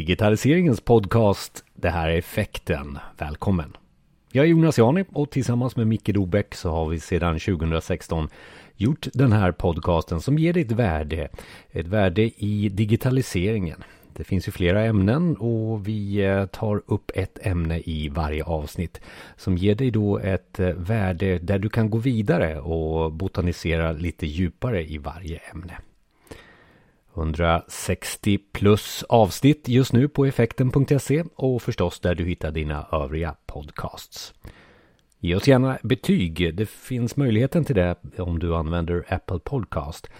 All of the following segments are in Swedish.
digitaliseringens podcast. Det här är Effekten. Välkommen! Jag är Jonas Jani och tillsammans med Micke Dobäck så har vi sedan 2016 gjort den här podcasten som ger dig ett värde. Ett värde i digitaliseringen. Det finns ju flera ämnen och vi eh, tar upp ett ämne i varje avsnitt som ger dig då ett eh, värde där du kan gå vidare och botanisera lite djupare i varje ämne. 160 plus avsnitt just nu på effekten.se och förstås där du hittar dina övriga podcasts. Ge oss gärna betyg. Det finns möjligheten till det om du använder Apple Podcast.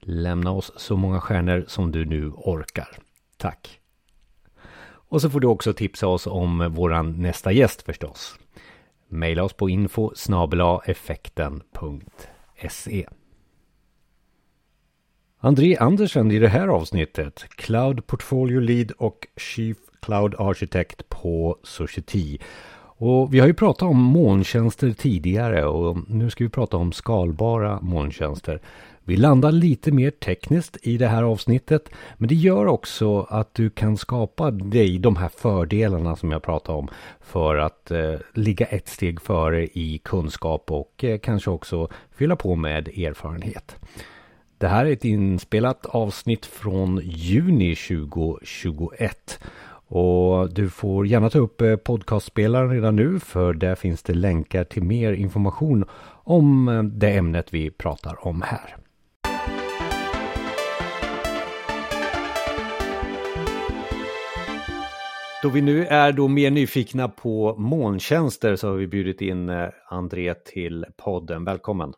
Lämna oss så många stjärnor som du nu orkar. Tack! Och så får du också tipsa oss om våran nästa gäst förstås. Maila oss på info effekten.se André Andersen i det här avsnittet, Cloud Portfolio Lead och Chief Cloud Architect på Society. Och vi har ju pratat om molntjänster tidigare och nu ska vi prata om skalbara molntjänster. Vi landar lite mer tekniskt i det här avsnittet men det gör också att du kan skapa dig de här fördelarna som jag pratade om för att eh, ligga ett steg före i kunskap och eh, kanske också fylla på med erfarenhet. Det här är ett inspelat avsnitt från juni 2021. Och du får gärna ta upp eh, podcastspelaren redan nu för där finns det länkar till mer information om eh, det ämnet vi pratar om här. Då vi nu är då mer nyfikna på molntjänster så har vi bjudit in eh, André till podden. Välkommen!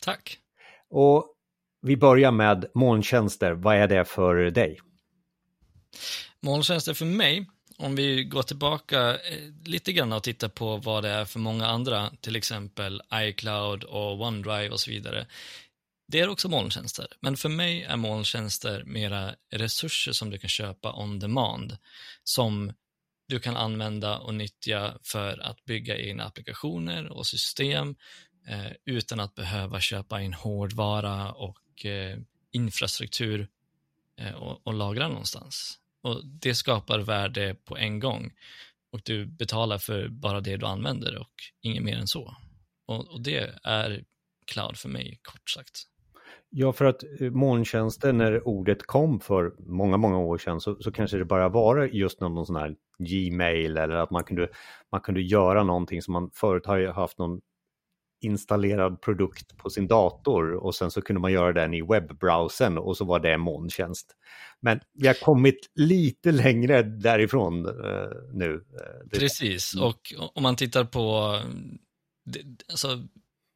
Tack! Och vi börjar med molntjänster. Vad är det för dig? Molntjänster för mig, om vi går tillbaka eh, lite grann och tittar på vad det är för många andra, till exempel iCloud och OneDrive och så vidare. Det är också molntjänster, men för mig är molntjänster mera resurser som du kan köpa on demand, som du kan använda och nyttja för att bygga egna applikationer och system eh, utan att behöva köpa in hårdvara och Eh, infrastruktur eh, och, och lagra någonstans. Och Det skapar värde på en gång och du betalar för bara det du använder och inget mer än så. Och, och det är cloud för mig, kort sagt. Ja, för att eh, molntjänster, när ordet kom för många, många år sedan, så, så kanske det bara var just någon sån här Gmail eller att man kunde, man kunde göra någonting som man förut har haft någon installerad produkt på sin dator och sen så kunde man göra den i webbrowsern och så var det en molntjänst. Men vi har kommit lite längre därifrån uh, nu. Det... Precis, och om man tittar på, alltså,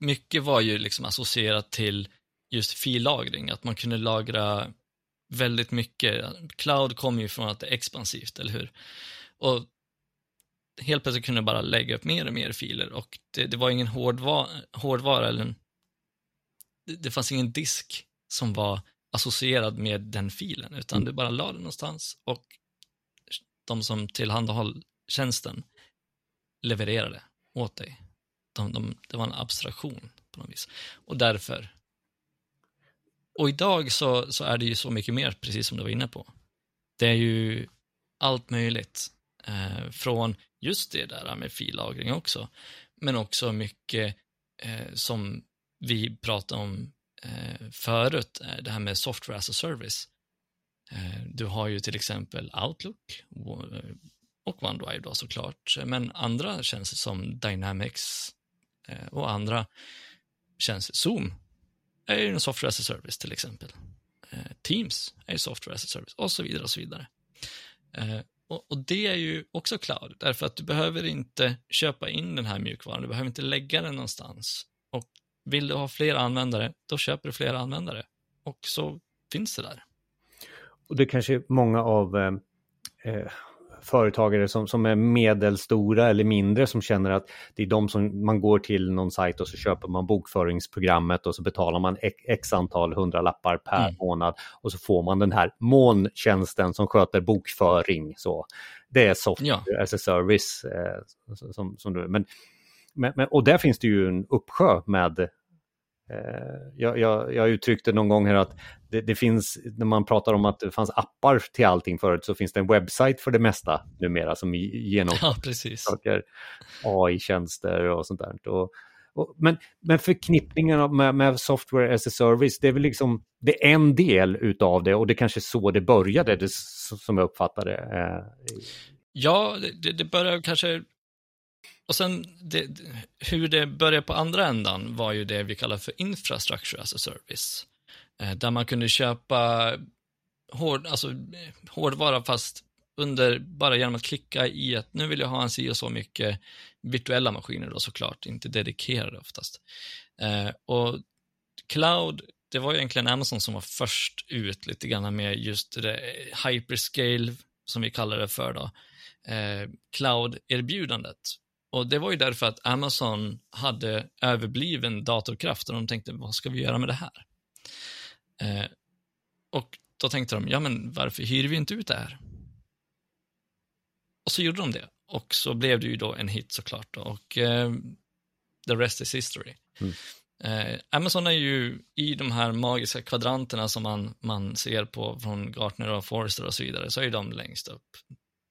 mycket var ju liksom associerat till just fillagring, att man kunde lagra väldigt mycket. Cloud kommer ju från att det är expansivt, eller hur? Och helt plötsligt kunde jag bara lägga upp mer och mer filer och det, det var ingen hårdva hårdvara eller en, det, det, fanns ingen disk som var associerad med den filen utan mm. du bara la den någonstans och de som tillhandahöll tjänsten levererade åt dig. De, de, det var en abstraktion på något vis. Och därför. Och idag så, så är det ju så mycket mer, precis som du var inne på. Det är ju allt möjligt. Eh, från just det där med fillagring också. Men också mycket eh, som vi pratade om eh, förut, eh, det här med software as a service. Eh, du har ju till exempel Outlook eh, och OneDrive då såklart, men andra tjänster som Dynamics eh, och andra tjänster, Zoom är ju en software as a service till exempel. Eh, Teams är ju software as a service och så vidare och så vidare. Och, och, det är ju också cloud, därför att du behöver inte köpa in den här mjukvaran, du behöver inte lägga den någonstans. Och vill du ha fler användare, då köper du fler användare. Och så finns det där. Och det kanske är många av eh, eh företagare som, som är medelstora eller mindre som känner att det är de som man går till någon sajt och så köper man bokföringsprogrammet och så betalar man x antal hundralappar per mm. månad och så får man den här molntjänsten som sköter bokföring. Så det är software ja. as a service. Eh, som, som du, men, men, och där finns det ju en uppsjö med jag, jag, jag uttryckte någon gång här att det, det, finns, när man pratar om att det fanns appar till allting förut, så finns det en webbsajt för det mesta numera som genomför ja, AI-tjänster och sånt där. Och, och, men, men förknippningen med, med, software as a service, det är väl liksom, det är en del utav det och det kanske är så det började, det, som jag uppfattade. Eh. Ja, det, det började kanske och sen det, hur det började på andra ändan var ju det vi kallar för infrastructure as a service. Eh, där man kunde köpa hård, alltså, hårdvara fast under, bara genom att klicka i att nu vill jag ha en si och så mycket virtuella maskiner då såklart, inte dedikerade oftast. Eh, och cloud, det var ju egentligen Amazon som var först ut lite grann med just det hyperscale, som vi kallar det för då, eh, cloud-erbjudandet. Och det var ju därför att Amazon hade överbliven datorkraft och de tänkte, vad ska vi göra med det här? Eh, och då tänkte de, ja men varför hyr vi inte ut det här? Och så gjorde de det. Och så blev det ju då en hit såklart. Och eh, the rest is history. Mm. Eh, Amazon är ju i de här magiska kvadranterna som man, man ser på från Gartner och Forrester och så vidare, så är de längst upp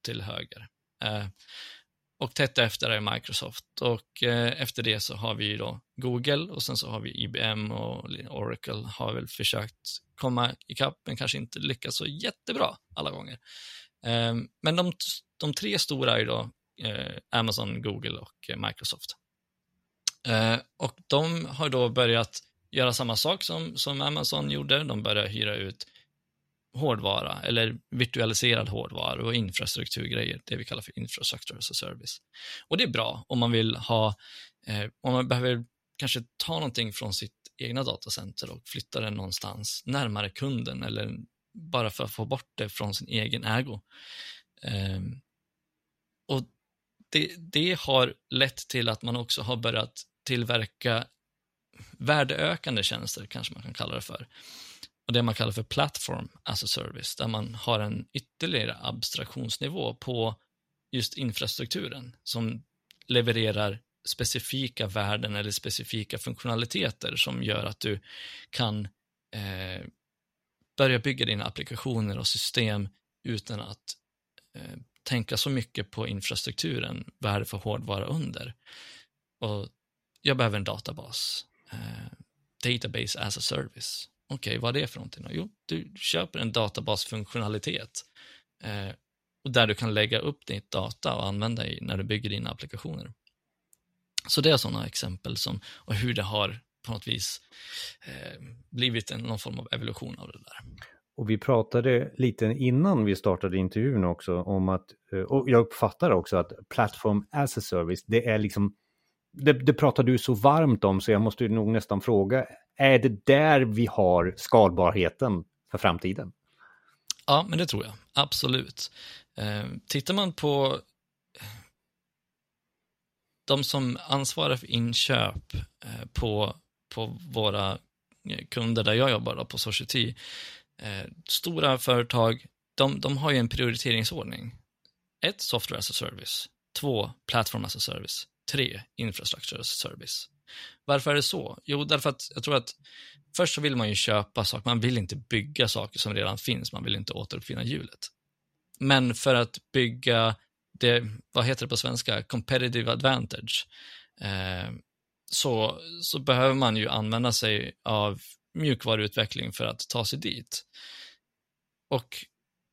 till höger. Eh, och tätt efter är Microsoft och eh, efter det så har vi då Google och sen så har vi IBM och Oracle har väl försökt komma ikapp men kanske inte lyckats så jättebra alla gånger. Eh, men de, de tre stora är då eh, Amazon, Google och eh, Microsoft. Ehm, och de har då börjat göra samma sak som, som Amazon gjorde. De börjar hyra ut hårdvara eller virtualiserad hårdvara och infrastrukturgrejer, det vi kallar för infrastructure as a service. Och det är bra om man vill ha, eh, om man behöver kanske ta någonting från sitt egna datacenter och flytta det någonstans närmare kunden eller bara för att få bort det från sin egen ägo. Eh, och det, det har lett till att man också har börjat tillverka värdeökande tjänster, kanske man kan kalla det för och det man kallar för platform as a service, där man har en ytterligare abstraktionsnivå på just infrastrukturen som levererar specifika värden eller specifika funktionaliteter som gör att du kan eh, börja bygga dina applikationer och system utan att eh, tänka så mycket på infrastrukturen, vad är det för hårdvara under? Och jag behöver en databas, eh, database as a service. Okej, okay, vad är det för någonting? Jo, du köper en databasfunktionalitet eh, och där du kan lägga upp ditt data och använda i, när du bygger dina applikationer. Så det är sådana exempel som, och hur det har på något vis eh, blivit en, någon form av evolution av det där. Och vi pratade lite innan vi startade intervjun också om att, eh, och jag uppfattar också att Platform as a Service, det är liksom, det, det pratar du så varmt om så jag måste nog nästan fråga, är det där vi har skalbarheten för framtiden? Ja, men det tror jag. Absolut. Eh, tittar man på de som ansvarar för inköp eh, på, på våra eh, kunder där jag jobbar, då, på Society, eh, stora företag, de, de har ju en prioriteringsordning. Ett, software as a service. Två, platform as a service. Tre, infrastructure as a service. Varför är det så? Jo, därför att jag tror att först så vill man ju köpa saker, man vill inte bygga saker som redan finns, man vill inte återuppfinna hjulet. Men för att bygga det, vad heter det på svenska, competitive advantage, eh, så, så behöver man ju använda sig av mjukvaruutveckling för att ta sig dit. Och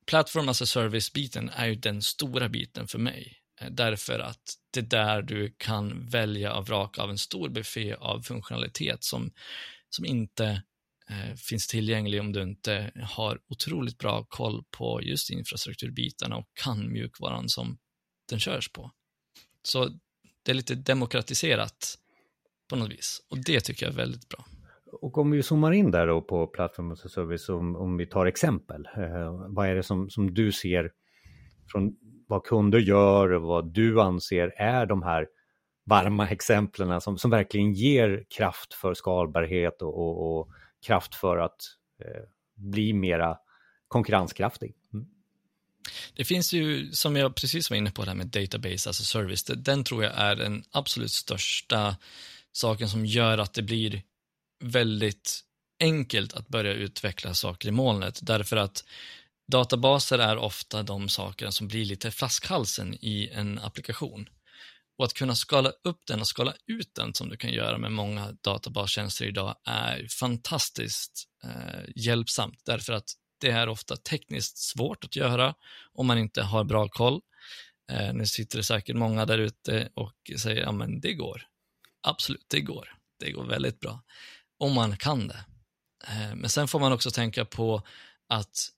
Platform as a service-biten är ju den stora biten för mig. Därför att det är där du kan välja av rak av en stor buffé av funktionalitet som, som inte eh, finns tillgänglig om du inte har otroligt bra koll på just infrastrukturbitarna och kan mjukvaran som den körs på. Så det är lite demokratiserat på något vis och det tycker jag är väldigt bra. Och om vi zoomar in där då på plattform och Service, om, om vi tar exempel, eh, vad är det som, som du ser från vad kunder gör och vad du anser är de här varma exemplen som, som verkligen ger kraft för skalbarhet och, och, och kraft för att eh, bli mera konkurrenskraftig. Mm. Det finns ju, som jag precis var inne på, det här med database as a service. Den tror jag är den absolut största saken som gör att det blir väldigt enkelt att börja utveckla saker i molnet därför att databaser är ofta de saker som blir lite flaskhalsen i en applikation. Och att kunna skala upp den och skala ut den som du kan göra med många databastjänster idag är fantastiskt eh, hjälpsamt därför att det är ofta tekniskt svårt att göra om man inte har bra koll. Eh, nu sitter det säkert många där ute och säger ja men det går. Absolut, det går. Det går väldigt bra. Om man kan det. Eh, men sen får man också tänka på att,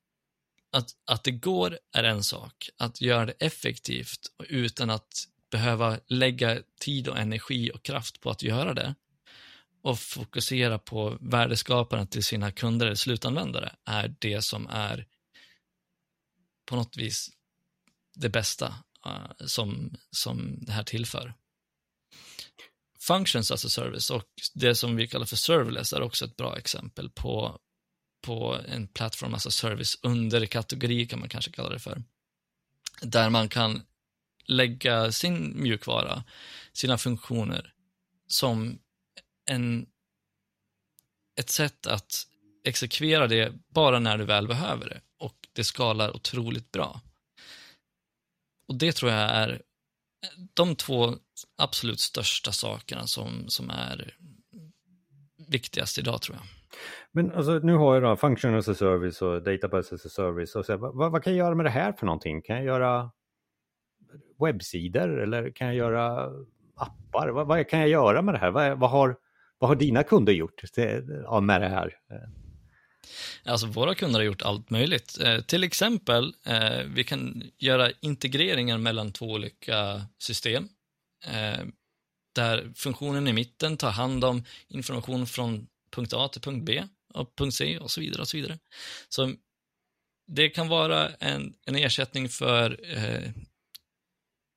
att, att det går är en sak. Att göra det effektivt utan att behöva lägga tid och energi och kraft på att göra det och fokusera på värdeskapandet till sina kunder eller slutanvändare är det som är på något vis det bästa uh, som, som det här tillför. Functions as a service och det som vi kallar för serverless är också ett bra exempel på, på en plattform as a service under kategori kan man kanske kalla det för. Där man kan lägga sin mjukvara, sina funktioner som en, ett sätt att exekvera det bara när du väl behöver det och det skalar otroligt bra. Och det tror jag är de två absolut största sakerna som, som är viktigast idag tror jag. Men alltså, nu har jag då Function as a Service och Database as a Service. Och så, vad, vad, kan jag göra med det här för någonting? Kan jag göra webbsidor eller kan jag göra appar? Vad, vad kan jag göra med det här? Vad, vad, har, vad har dina kunder gjort med det här? Alltså våra kunder har gjort allt möjligt. Eh, till exempel, eh, vi kan göra integreringar mellan två olika system. Eh, där funktionen i mitten tar hand om information från punkt A till punkt B och punkt C och så vidare och så vidare. Så det kan vara en, en ersättning för eh,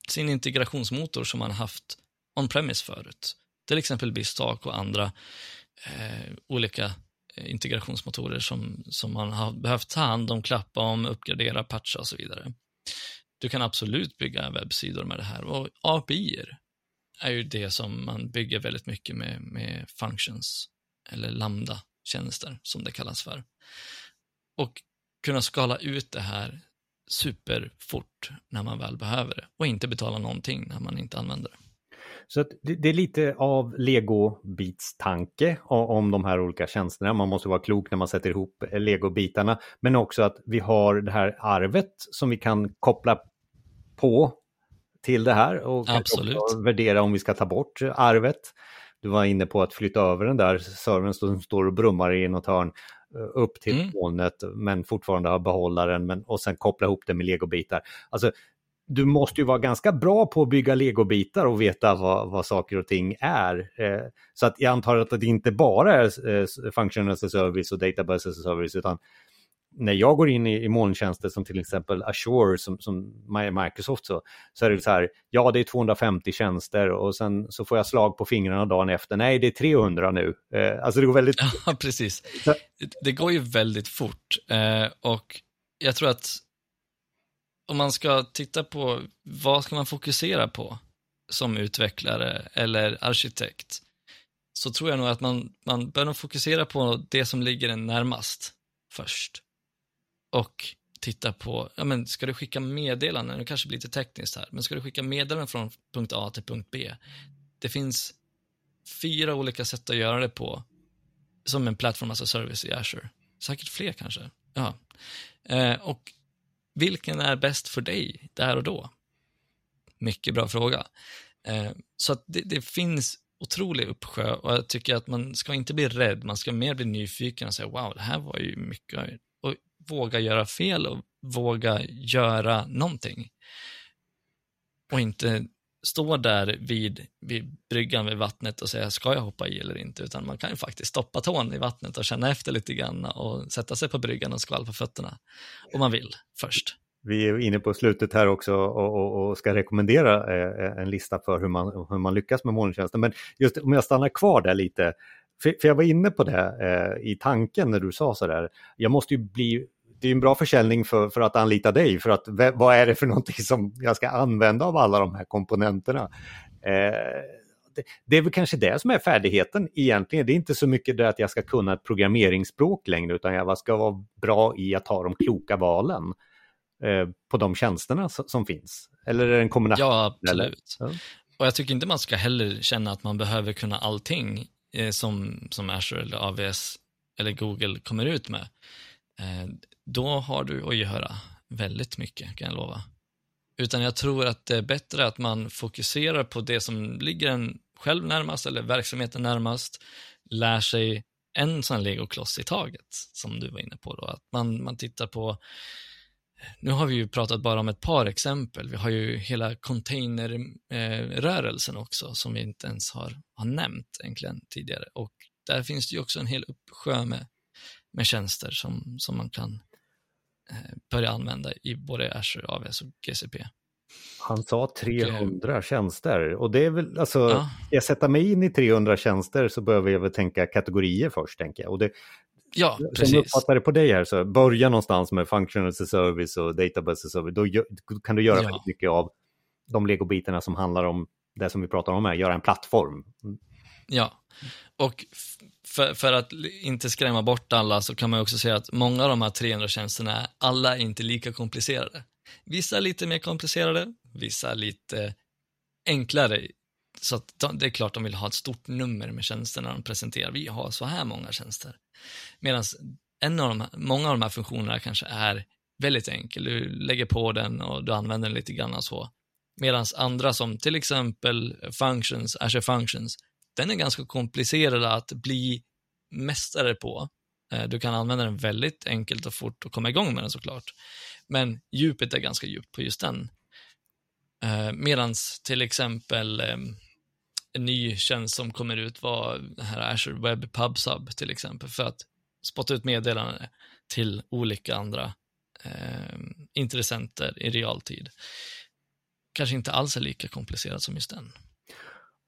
sin integrationsmotor som man haft on-premise förut. Till exempel Bistalk och andra eh, olika eh, integrationsmotorer som, som man har behövt ta hand om, klappa om, uppgradera, patcha och så vidare. Du kan absolut bygga webbsidor med det här och API är ju det som man bygger väldigt mycket med, med functions eller lambda-tjänster som det kallas för. Och kunna skala ut det här superfort när man väl behöver det och inte betala någonting när man inte använder det. Så det, det, är lite av Lego-bits tanke om de här olika tjänsterna. Man måste vara klok när man sätter ihop Lego-bitarna. Men också att vi har det här arvet som vi kan koppla på till det här och Absolut. värdera om vi ska ta bort arvet. Du var inne på att flytta över den där servern som står och brummar i något hörn Eh, upp till mm. molnet men fortfarande ha behållaren men, och sen koppla ihop det med legobitar. Alltså, du måste ju vara ganska bra på att bygga legobitar och veta vad, vad saker och ting är. Eh, så att jag antar att det inte bara är eh, function as a service och database as a service utan när jag går in i, i molntjänster som till exempel Azure som, som Microsoft så, så är det så här, ja det är 250 tjänster och sen så får jag slag på fingrarna dagen efter, nej det är 300 nu. Eh, alltså det går väldigt... Ja, precis. Det går ju väldigt fort eh, och jag tror att om man ska titta på vad ska man fokusera på som utvecklare eller arkitekt så tror jag nog att man, man bör nog fokusera på det som ligger en närmast först och titta på, ja men ska du skicka meddelanden, det kanske blir lite tekniskt här, men ska du skicka meddelanden från punkt A till punkt B? Det finns fyra olika sätt att göra det på, som en plattform alltså service i Azure. Säkert fler kanske. Ja. Eh, och vilken är bäst för dig där och då? Mycket bra fråga. Eh, så att det, det, finns otrolig uppsjö och jag tycker att man ska inte bli rädd, man ska mer bli nyfiken och säga wow, det här var ju mycket våga göra fel och våga göra någonting. Och inte stå där vid, vid bryggan vid vattnet och säga ska jag hoppa i eller inte, utan man kan ju faktiskt stoppa tån i vattnet och känna efter lite grann och sätta sig på bryggan och skvalpa fötterna om man vill först. Vi är inne på slutet här också och, och, och ska rekommendera eh, en lista för hur man, hur man lyckas med molntjänsten. Men just om jag stannar kvar där lite, för, för jag var inne på det eh, i tanken när du sa sådär, jag måste ju bli det är en bra försäljning för, för att anlita dig, för att vad är det för någonting som jag ska använda av alla de här komponenterna? Eh, det, det är väl kanske det som är färdigheten egentligen. Det är inte så mycket det att jag ska kunna ett programmeringsspråk längre utan jag ska vara bra i att ta de kloka valen eh, på de tjänsterna som finns. Eller är det en kombination? Ja, absolut. Ja. Och jag tycker inte man ska heller känna att man behöver kunna allting eh, som, som Azure eller AVS eller Google kommer ut med. Eh, då har du att göra väldigt mycket, kan jag lova. Utan jag tror att det är bättre att man fokuserar på det som ligger en själv närmast eller verksamheten närmast, lär sig en sån legokloss i taget, som du var inne på då. Att man, man tittar på, nu har vi ju pratat bara om ett par exempel, vi har ju hela containerrörelsen eh, också, som vi inte ens har, har nämnt egentligen tidigare. Och där finns det ju också en hel uppsjö med, med tjänster som, som man kan Eh, börja använda i både Azure, AWS och GCP. Han sa 300 och, tjänster och det är väl, alltså, ja. jag sätta mig in i 300 tjänster så behöver jag väl tänka kategorier först, tänker jag. Och det, ja, precis. Som jag uppfattar det på dig här, så börja någonstans med functional service och database service, då kan du göra ja. väldigt mycket av de legobitarna som handlar om det som vi pratar om här, göra en plattform. Mm. Ja, och för, för, att inte skrämma bort alla så kan man också säga att många av de här 300 tjänsterna, alla är inte lika komplicerade. Vissa är lite mer komplicerade, vissa är lite enklare. Så det är klart de vill ha ett stort nummer med tjänster när de presenterar, vi har så här många tjänster. Medan en av de många av de här funktionerna kanske är väldigt enkel, du lägger på den och du använder den lite grann och så. Medan andra som till exempel functions, Azure Functions, den är ganska komplicerad att bli mästare på. Eh, du kan använda den väldigt enkelt och fort och komma igång med den såklart. Men djupet är ganska djupt på just den. Medan medans till exempel ehm, en ny tjänst som kommer ut var den här Azure Web Pub Sub till exempel för att spotta ut meddelanden till olika andra eh, intressenter i realtid. Kanske inte alls är lika komplicerat som just den.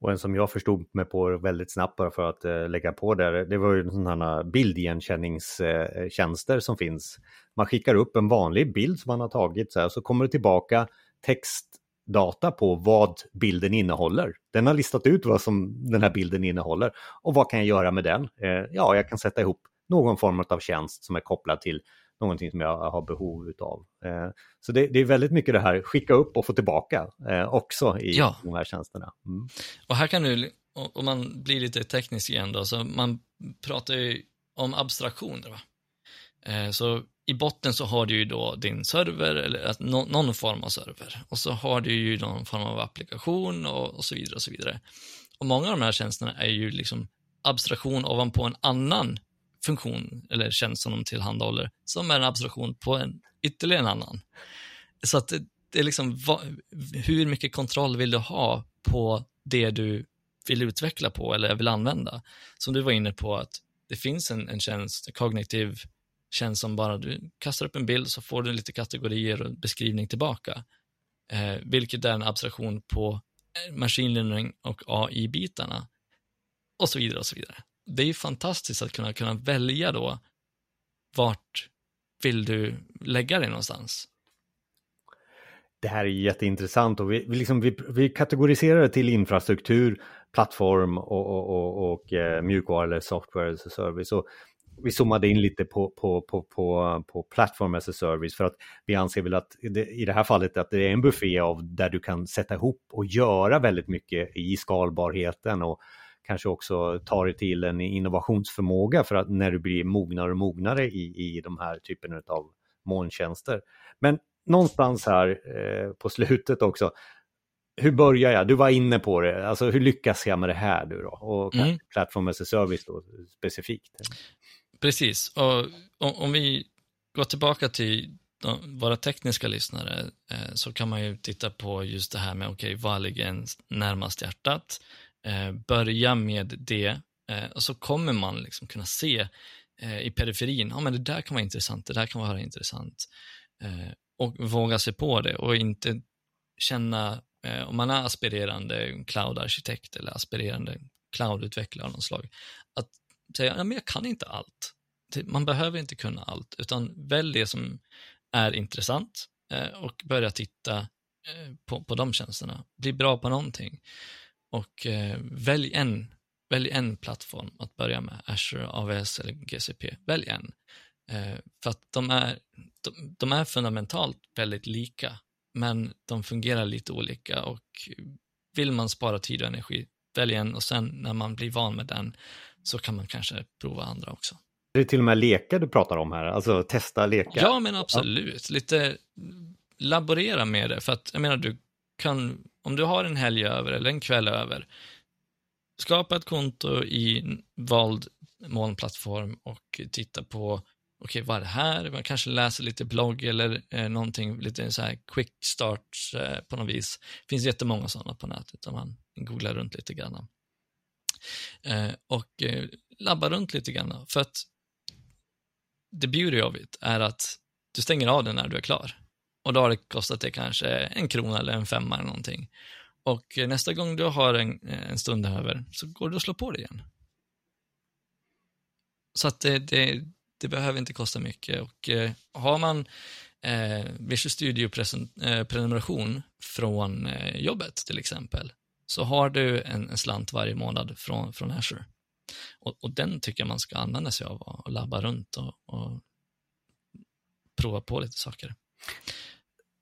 Och en som jag förstod mig på väldigt snabbt bara för att eh, lägga på där, det var ju sådana bildigenkänningstjänster som finns. Man skickar upp en vanlig bild som man har tagit så här, så kommer det tillbaka textdata på vad bilden innehåller. Den har listat ut vad som den här bilden innehåller och vad kan jag göra med den? Eh, ja, jag kan sätta ihop någon form av tjänst som är kopplad till någonting som jag har behov av. Eh, så det, det, är väldigt mycket det här, skicka upp och få tillbaka eh, också i ja. de här tjänsterna. Mm. Och här kan du, om man blir lite teknisk igen då, så man pratar ju om abstraktioner. Va? Eh, så i botten så har du ju då din server, eller någon form av server. Och så har du ju någon form av applikation och, och så vidare och så vidare. Och många av de här tjänsterna är ju liksom abstraktion ovanpå en annan funktion eller tjänst som de tillhandahåller som är en abstraktion på en ytterligare en annan. Så att det, det är liksom, va, hur mycket kontroll vill du ha på det du vill utveckla på eller vill använda? Som du var inne på att det finns en, en tjänst, en kognitiv tjänst som bara du kastar upp en bild så får du lite kategorier och beskrivning tillbaka. Eh, vilket är en abstraktion på machine learning och AI-bitarna. Och så vidare och så vidare det är ju fantastiskt att kunna, kunna välja då vart vill du lägga dig någonstans. Det här är jätteintressant och vi, vi, liksom, vi, vi kategoriserar det till infrastruktur, plattform och, och, och, och eh, mjukvara eller software as a service. Och vi zoomade in lite på, på, på, på, på plattform as a service för att vi anser väl att det, i det här fallet att det är en buffé av där du kan sätta ihop och göra väldigt mycket i skalbarheten och kanske också ta dig till en innovationsförmåga för att när du blir mognare och mognare i, i de här typen av molntjänster. Men någonstans här eh, på slutet också, hur börjar jag? Du var inne på det, alltså hur lyckas jag med det här nu då? Och mm. Platform as a service då specifikt. Precis, och om, vi går tillbaka till våra tekniska lyssnare eh, så kan man ju titta på just det här med, okej, okay, vad ligger närmast hjärtat? Eh, börja med det eh, och så kommer man liksom kunna se eh, i periferin, ja men det där kan vara intressant, det där kan vara intressant. Eh, och våga sig på det och inte känna, om man är aspirerande cloud-arkitekt eller aspirerande cloud-utvecklare av något slag, att säga, ja men jag kan inte allt. Man behöver inte kunna allt, utan välj det som är intressant och börja titta på, på de tjänsterna. Bli bra på någonting och eh, välj en Välj en plattform att börja med, Azure, AWS eller GCP. Välj en. Eh, för att de är, de, de, är fundamentalt väldigt lika, men de fungerar lite olika och vill man spara tid och energi, välj en och sen när man blir van med den så kan man kanske prova andra också. Det är till och med lekar du pratar om här, alltså testa lekar. Ja, men absolut. Lite laborera med det, för att jag menar, du kan, om du har en helg över eller en kväll över, skapa ett konto i vald molnplattform och titta på okej, okay, vad är det här? Man kanske läser lite blogg eller eh, någonting, lite så här quick start eh, på något vis. Det finns jättemånga sådana på nätet om man googlar runt lite grann. Eh, och eh, labba runt lite grann. För att the beauty of it är att du stänger av den när du är klar. Och då har det kostat dig kanske en krona eller en femma eller någonting. Och nästa gång du har en, eh, en stund över så går du och slår på det igen. Så att det, det, det behöver inte kosta mycket och eh, har man eh, Visual Studio eh, prenumeration från eh, jobbet till exempel så har du en, en slant varje månad från, från Azure. Och, och, den tycker jag man ska använda sig av och, och labba runt och, och prova på lite saker.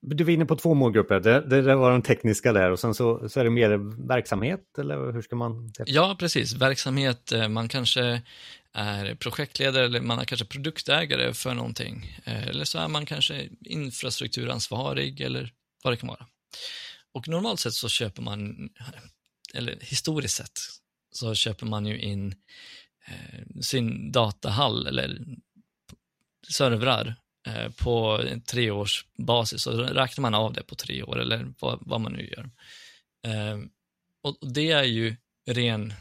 Du var inne på två målgrupper, det, det, det var de tekniska där och sen så, så är det mer verksamhet eller hur ska man? Ja, precis. Verksamhet, eh, man kanske är projektledare eller man är kanske produktägare för någonting. Eh, eller så är man kanske infrastrukturansvarig eller vad det kan vara. Och normalt sett så köper man, eller historiskt sett, så köper man ju in eh, sin datahall eller servrar Eh, på treårsbasis så räknar man av det på tre år eller vad, vad man nu gör. Eh, och det är ju ren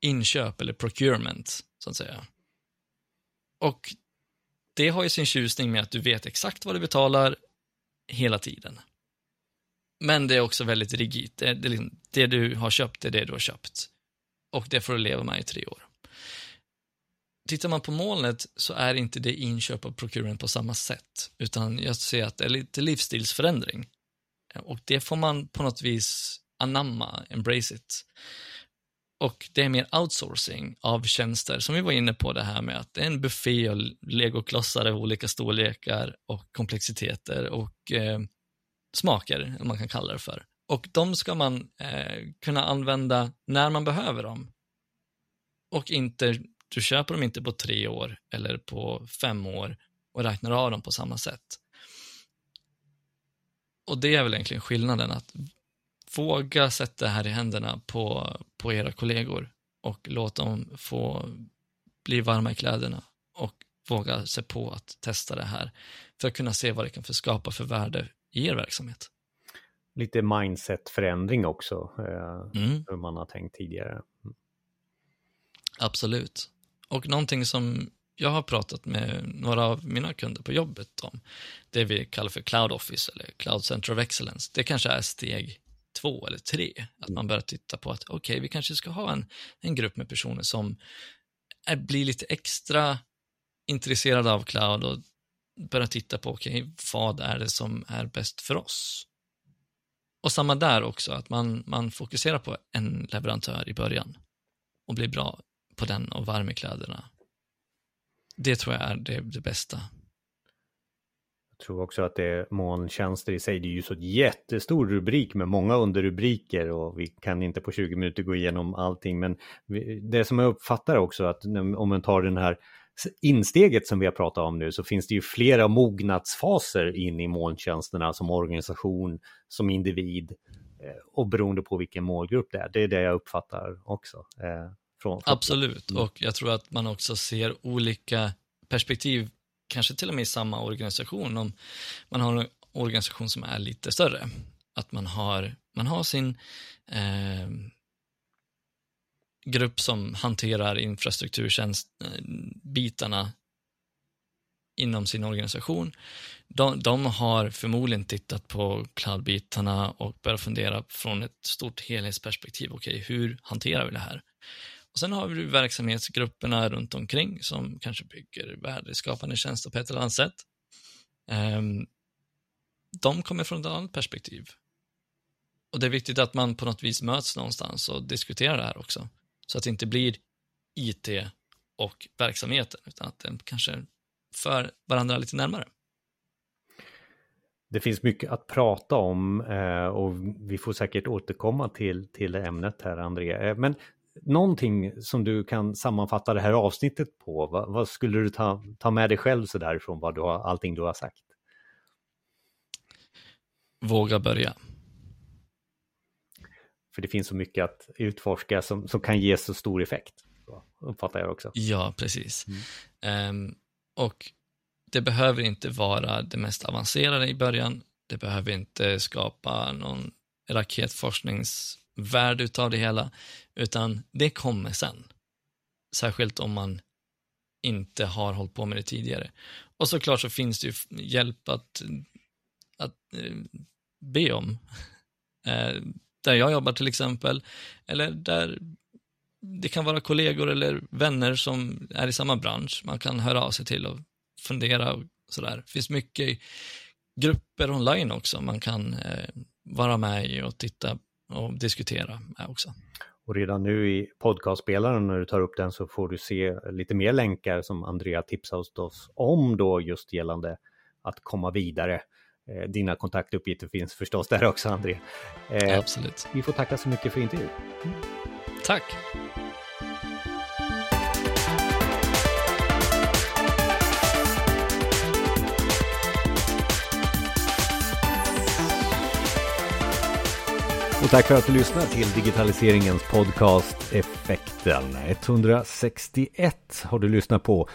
inköp eller procurement, så att säga. Och det har ju sin tjusning med att du vet exakt vad du betalar hela tiden. Men det är också väldigt rigitt. Det, det, liksom, det, du har köpt, det är det du har köpt. Och det får du leva med i tre år tittar man på molnet så är inte det inköp av procurement på samma sätt, utan jag ser att det är lite livsstilsförändring. Och det får man på något vis anamma, embrace it. Och det är mer outsourcing av tjänster, som vi var inne på det här med att det är en buffé av legoklossar av olika storlekar och komplexiteter och eh, smaker, om man kan kalla det för. Och de ska man eh, kunna använda när man behöver dem. Och inte du köper dem inte på tre år eller på fem år och räknar av dem på samma sätt. Och det är väl egentligen skillnaden, att våga sätta det här i händerna på, på era kollegor och låt dem få bli varma i kläderna och våga sig på att testa det här för att kunna se vad det kan för skapa för värde i er verksamhet. Lite mindset-förändring också, eh, mm. hur man har tänkt tidigare. Mm. Absolut. Och någonting som jag har pratat med några av mina kunder på jobbet om, det vi kallar för Cloud Office eller Cloud Center of Excellence, det kanske är steg två eller tre, att man börjar titta på att okej, okay, vi kanske ska ha en, en grupp med personer som är, blir lite extra intresserade av cloud och börjar titta på, okej, okay, vad är det som är bäst för oss? Och samma där också, att man, man fokuserar på en leverantör i början och blir bra på den och varm i kläderna. Det tror jag är det, det bästa. Jag tror också att det är molntjänster i sig, det är ju så jättestor rubrik med många underrubriker och vi kan inte på 20 minuter gå igenom allting men det som jag uppfattar också att om man tar den här insteget som vi har pratat om nu så finns det ju flera mognadsfaser in i molntjänsterna som organisation, som individ eh, och beroende på vilken målgrupp det är. Det är det jag uppfattar också. Eh. Från, Absolut, mm. och jag tror att man också ser olika perspektiv, kanske till och med i samma organisation. Om man har en organisation som är lite större, att man har, man har sin eh, grupp som hanterar infrastrukturtjänstbitarna inom sin organisation. De, de, har förmodligen tittat på cloudbitarna och börjat fundera från ett stort helhetsperspektiv. Okej, okay, hur hanterar vi det här? Och sen har vi verksamhetsgrupperna runt omkring som kanske bygger värdeskapande tjänster på ett eller annat sätt. Um, de kommer från ett annat perspektiv. och det är viktigt att man på något vis möts någonstans och diskuterar det här också. Så att det inte blir IT och verksamheten, utan att den kanske för varandra lite närmare. Det finns mycket att prata om eh, och vi får säkert återkomma till, till ämnet här, André. Eh, men någonting som du kan sammanfatta det här avsnittet på, vad, vad skulle du ta, ta med dig själv så därifrån, vad du har, allting du har sagt? Våga börja. För det finns så mycket att utforska som, som kan ge så stor effekt. Uppfattar jag också. Ja, precis. Mm. Um, och det behöver inte vara det mest avancerade i början. Det behöver inte skapa någon värd utav det hela, utan det kommer sen. Särskilt om man inte har hållit på med det tidigare. Och såklart så finns det ju hjälp att, att eh, be om. Eh, där jag jobbar till exempel, eller där det kan vara kollegor eller vänner som är i samma bransch man kan höra av sig till och fundera och sådär. Det finns mycket grupper online också man kan eh, vara med i och titta och diskutera med också. Och redan nu i podcastspelaren när du tar upp den så får du se lite mer länkar som Andrea tipsat oss om då just gällande att komma vidare. Eh, dina kontaktuppgifter finns förstås där också André. Eh, Absolut. Vi får tacka så mycket för intervjun. Tack. Och tack för att du lyssnar till digitaliseringens podcast Effekten. 161 har du lyssnat på.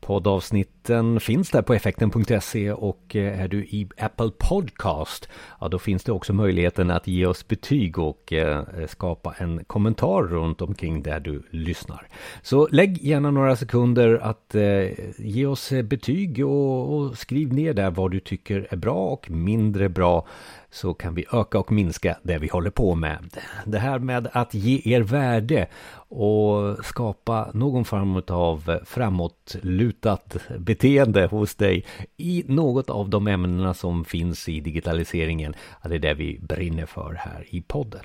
Poddavsnitten finns där på effekten.se och eh, är du i Apple Podcast, ja då finns det också möjligheten att ge oss betyg och eh, eh, skapa en kommentar runt omkring där du lyssnar. Så lägg gärna några sekunder att ge oss betyg och, och skriv ner där vad du tycker är bra och mindre bra så kan vi öka och minska det vi håller på med. Det här med att ge er värde och skapa någon form av framåtlutat beteende hos dig i något av de ämnena som finns i digitaliseringen. Det är det vi brinner för här i podden.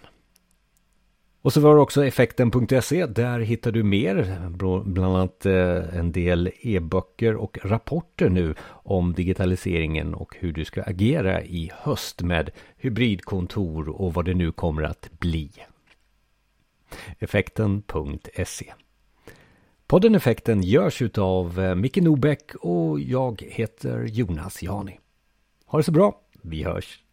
Och så var det också effekten.se. Där hittar du mer, bland annat eh, en del e-böcker och rapporter nu om digitaliseringen och hur du ska agera i höst med hybridkontor och vad det nu kommer att bli. Effekten.se Podden Effekten görs av eh, Micke Nobäck och jag heter Jonas Jani. Ha det så bra, vi hörs!